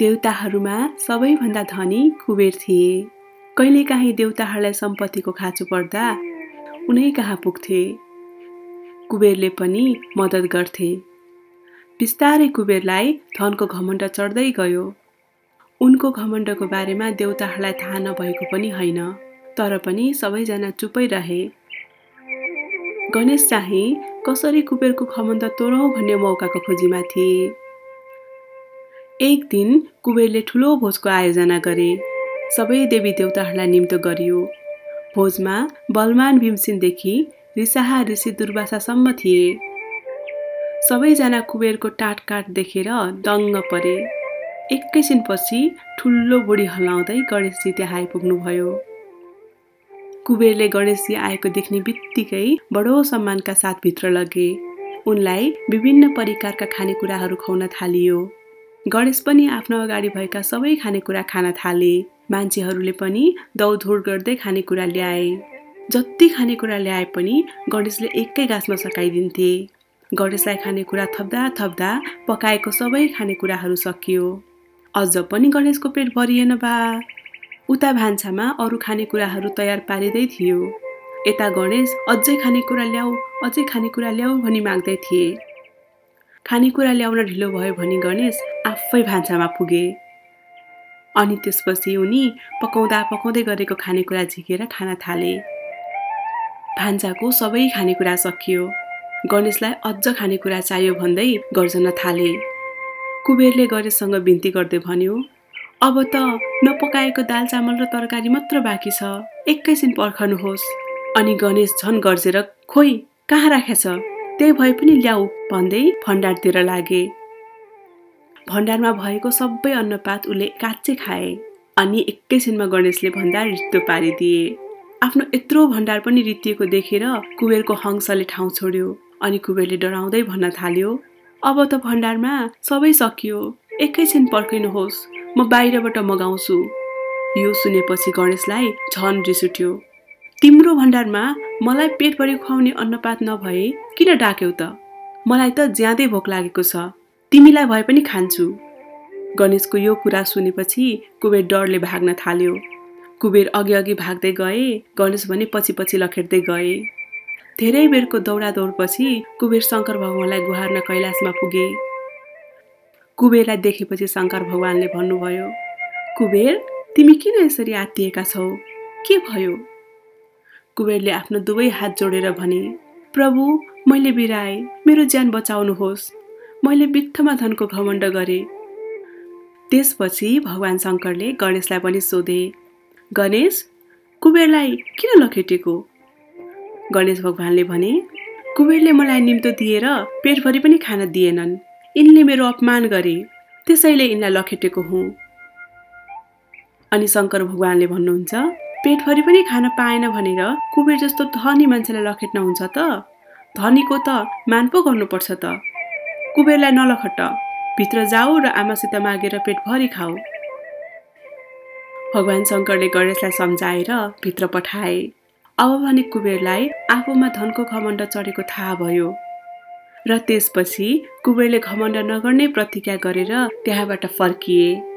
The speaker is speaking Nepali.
देवताहरूमा सबैभन्दा धनी कुबेर थिए। कहिलेकाहीँ देवताहरूलाई सम्पत्तिको खाँचो पर्दा उनै कहाँ पुग्थे। कुबेरले पनि मद्दत गर्थे। बिस्तारै कुबेरलाई धनको घमण्ड चढ्दै गयो। उनको घमण्डको बारेमा देवताहरूलाई थाहा नभएको पनि होइन तर पनि सबैजना चुपै रहे। गणेश चाहिँ कसरी कुबेरको घमण्ड तोरौँ भन्ने मौकाको खोजीमा थिए। एक दिन कुबेरले ठुलो भोजको आयोजना गरे। सबै देवी देवताहरूलाई निम्तो गरियो। भोजमा बलमान भीमसिंहदेखि रिसाहा ऋषि दुर्वासासम्म थिए। सबैजना कुबेरको टाटकाट देखेर दङ्ग परे। एकैछिनपछि ठुलो बुढी हलाउँदै गणेशजी त्यहाँ आइपुग्नुभयो। कुबेरले गणेशजी आएको देख्ने बित्तिकै बडो सम्मानका साथ भित्र लगे। उनलाई विभिन्न परिकारका खानेकुराहरू खुवाउन थालियो। गणेश पनि आफ्नो अगाडि भएका सबै खानेकुरा खान थाले। मान्छेहरूले पनि दौडधुड गर्दै खानेकुरा ल्याए। जति खानेकुरा ल्याए पनि गणेशले एकै गाँसमा सकाइदिन्थे। गणेशलाई खानेकुरा थप्दा थप्दा पकाएको सबै खानेकुराहरू सकियो। अझ पनि गणेशको पेट भरिएन बा। उता भान्सामा अरू खानेकुराहरू तयार पारिँदै थियो। यता गणेश अझै खानेकुरा ल्याऊ अझै खानेकुरा ल्याऊ भनी माग्दै थिए। खानेकुरा ल्याउन ढिलो भयो भनी गणेश आफै भान्सामा पुगे। अनि त्यसपछि उनी पकाउँदा पकाउँदै गरेको खानेकुरा झिकेर खान थाले। भान्साको सबै खानेकुरा सकियो। गणेशलाई अझ खानेकुरा चाहियो भन्दै गर्जन थाले। कुबेरले गणेशसँग बिन्ती गर्दै भन्यो अब त नपकाएको दाल चामल र तरकारी मात्र बाँकी छ। एकैछिन पर्खनुहोस्। अनि गणेश झन गर्जेर खोइ कहाँ राखेछ? त्यही भए पनि ल्याऊ भन्दै भण्डारतिर लागे। भण्डारमा भएको सबै अन्नपात उसले काँचै खाए अनि एकैछिनमा गणेशले भण्डार रित्तो पारिदिए। आफ्नो यत्रो भण्डार पनि रित्तिएको देखेर कुबेरको हंसले ठाउँ छोड्यो अनि कुबेरले डराउँदै भन्न थाल्यो अब त भण्डारमा सबै सकियो एकैछिन पर्खिनुहोस् म बाहिरबाट मगाउँछु। यो सुनेपछि गणेशलाई झन रिस उठ्यो। तिम्रो भण्डारमा मलाई पेटभरि खुवाउने अन्नपात नभए किन डाक्यौ त? मलाई त ज्यादै भोक लागेको छ। तिमीलाई भए पनि खान्छु। गणेशको यो कुरा सुनेपछि कुबेर डरले भाग्न थाल्यो। कुबेर अघि अघि भाग्दै गए गणेश भने पछि पछि लखेट्दै गए। धेरै बेरको दौडा दौडपछि कुबेर शङ्कर भगवान्लाई गुहार्न कैलाशमा पुगे। कुबेरलाई देखेपछि शङ्कर भगवान्ले भन्नुभयो कुबेर तिमी किन यसरी आत्तिएका छौ? के भयो? कुबेरले आफ्नो दुवै हात जोडेर भने प्रभु मैले बिराएँ मेरो ज्यान बचाउनुहोस्। मैले बित्थमा धनको घमण्ड गरेँ। त्यसपछि भगवान् शङ्करले गणेशलाई पनि सोधे गणेश कुबेरलाई किन लखेटेको? गणेश भगवान्ले भने कुबेरले मलाई निम्तो दिएर पेटभरि पनि खान दिएनन्। यिनले मेरो अपमान गरे। त्यसैले यिनलाई लखेटेको हुँ अनि शङ्कर भगवान्ले भन्नुहुन्छ पेटभरि पनि खान पाएन भनेर कुबेर जस्तो धनी मान्छेलाई लखेट्न हुन्छ त? धनीको त मान पो गर्नुपर्छ त। कुबेरलाई नलखट भित्र जाऊ र आमासित मागेर पेटभरि खाऊ। भगवान् शङ्करले गणेशलाई सम्झाएर भित्र पठाए। अब भने कुबेरलाई आफूमा धनको घमण्ड चढेको थाहा भयो। र त्यसपछि कुबेरले घमण्ड नगर्ने प्रतिज्ञा गरेर त्यहाँबाट फर्किए।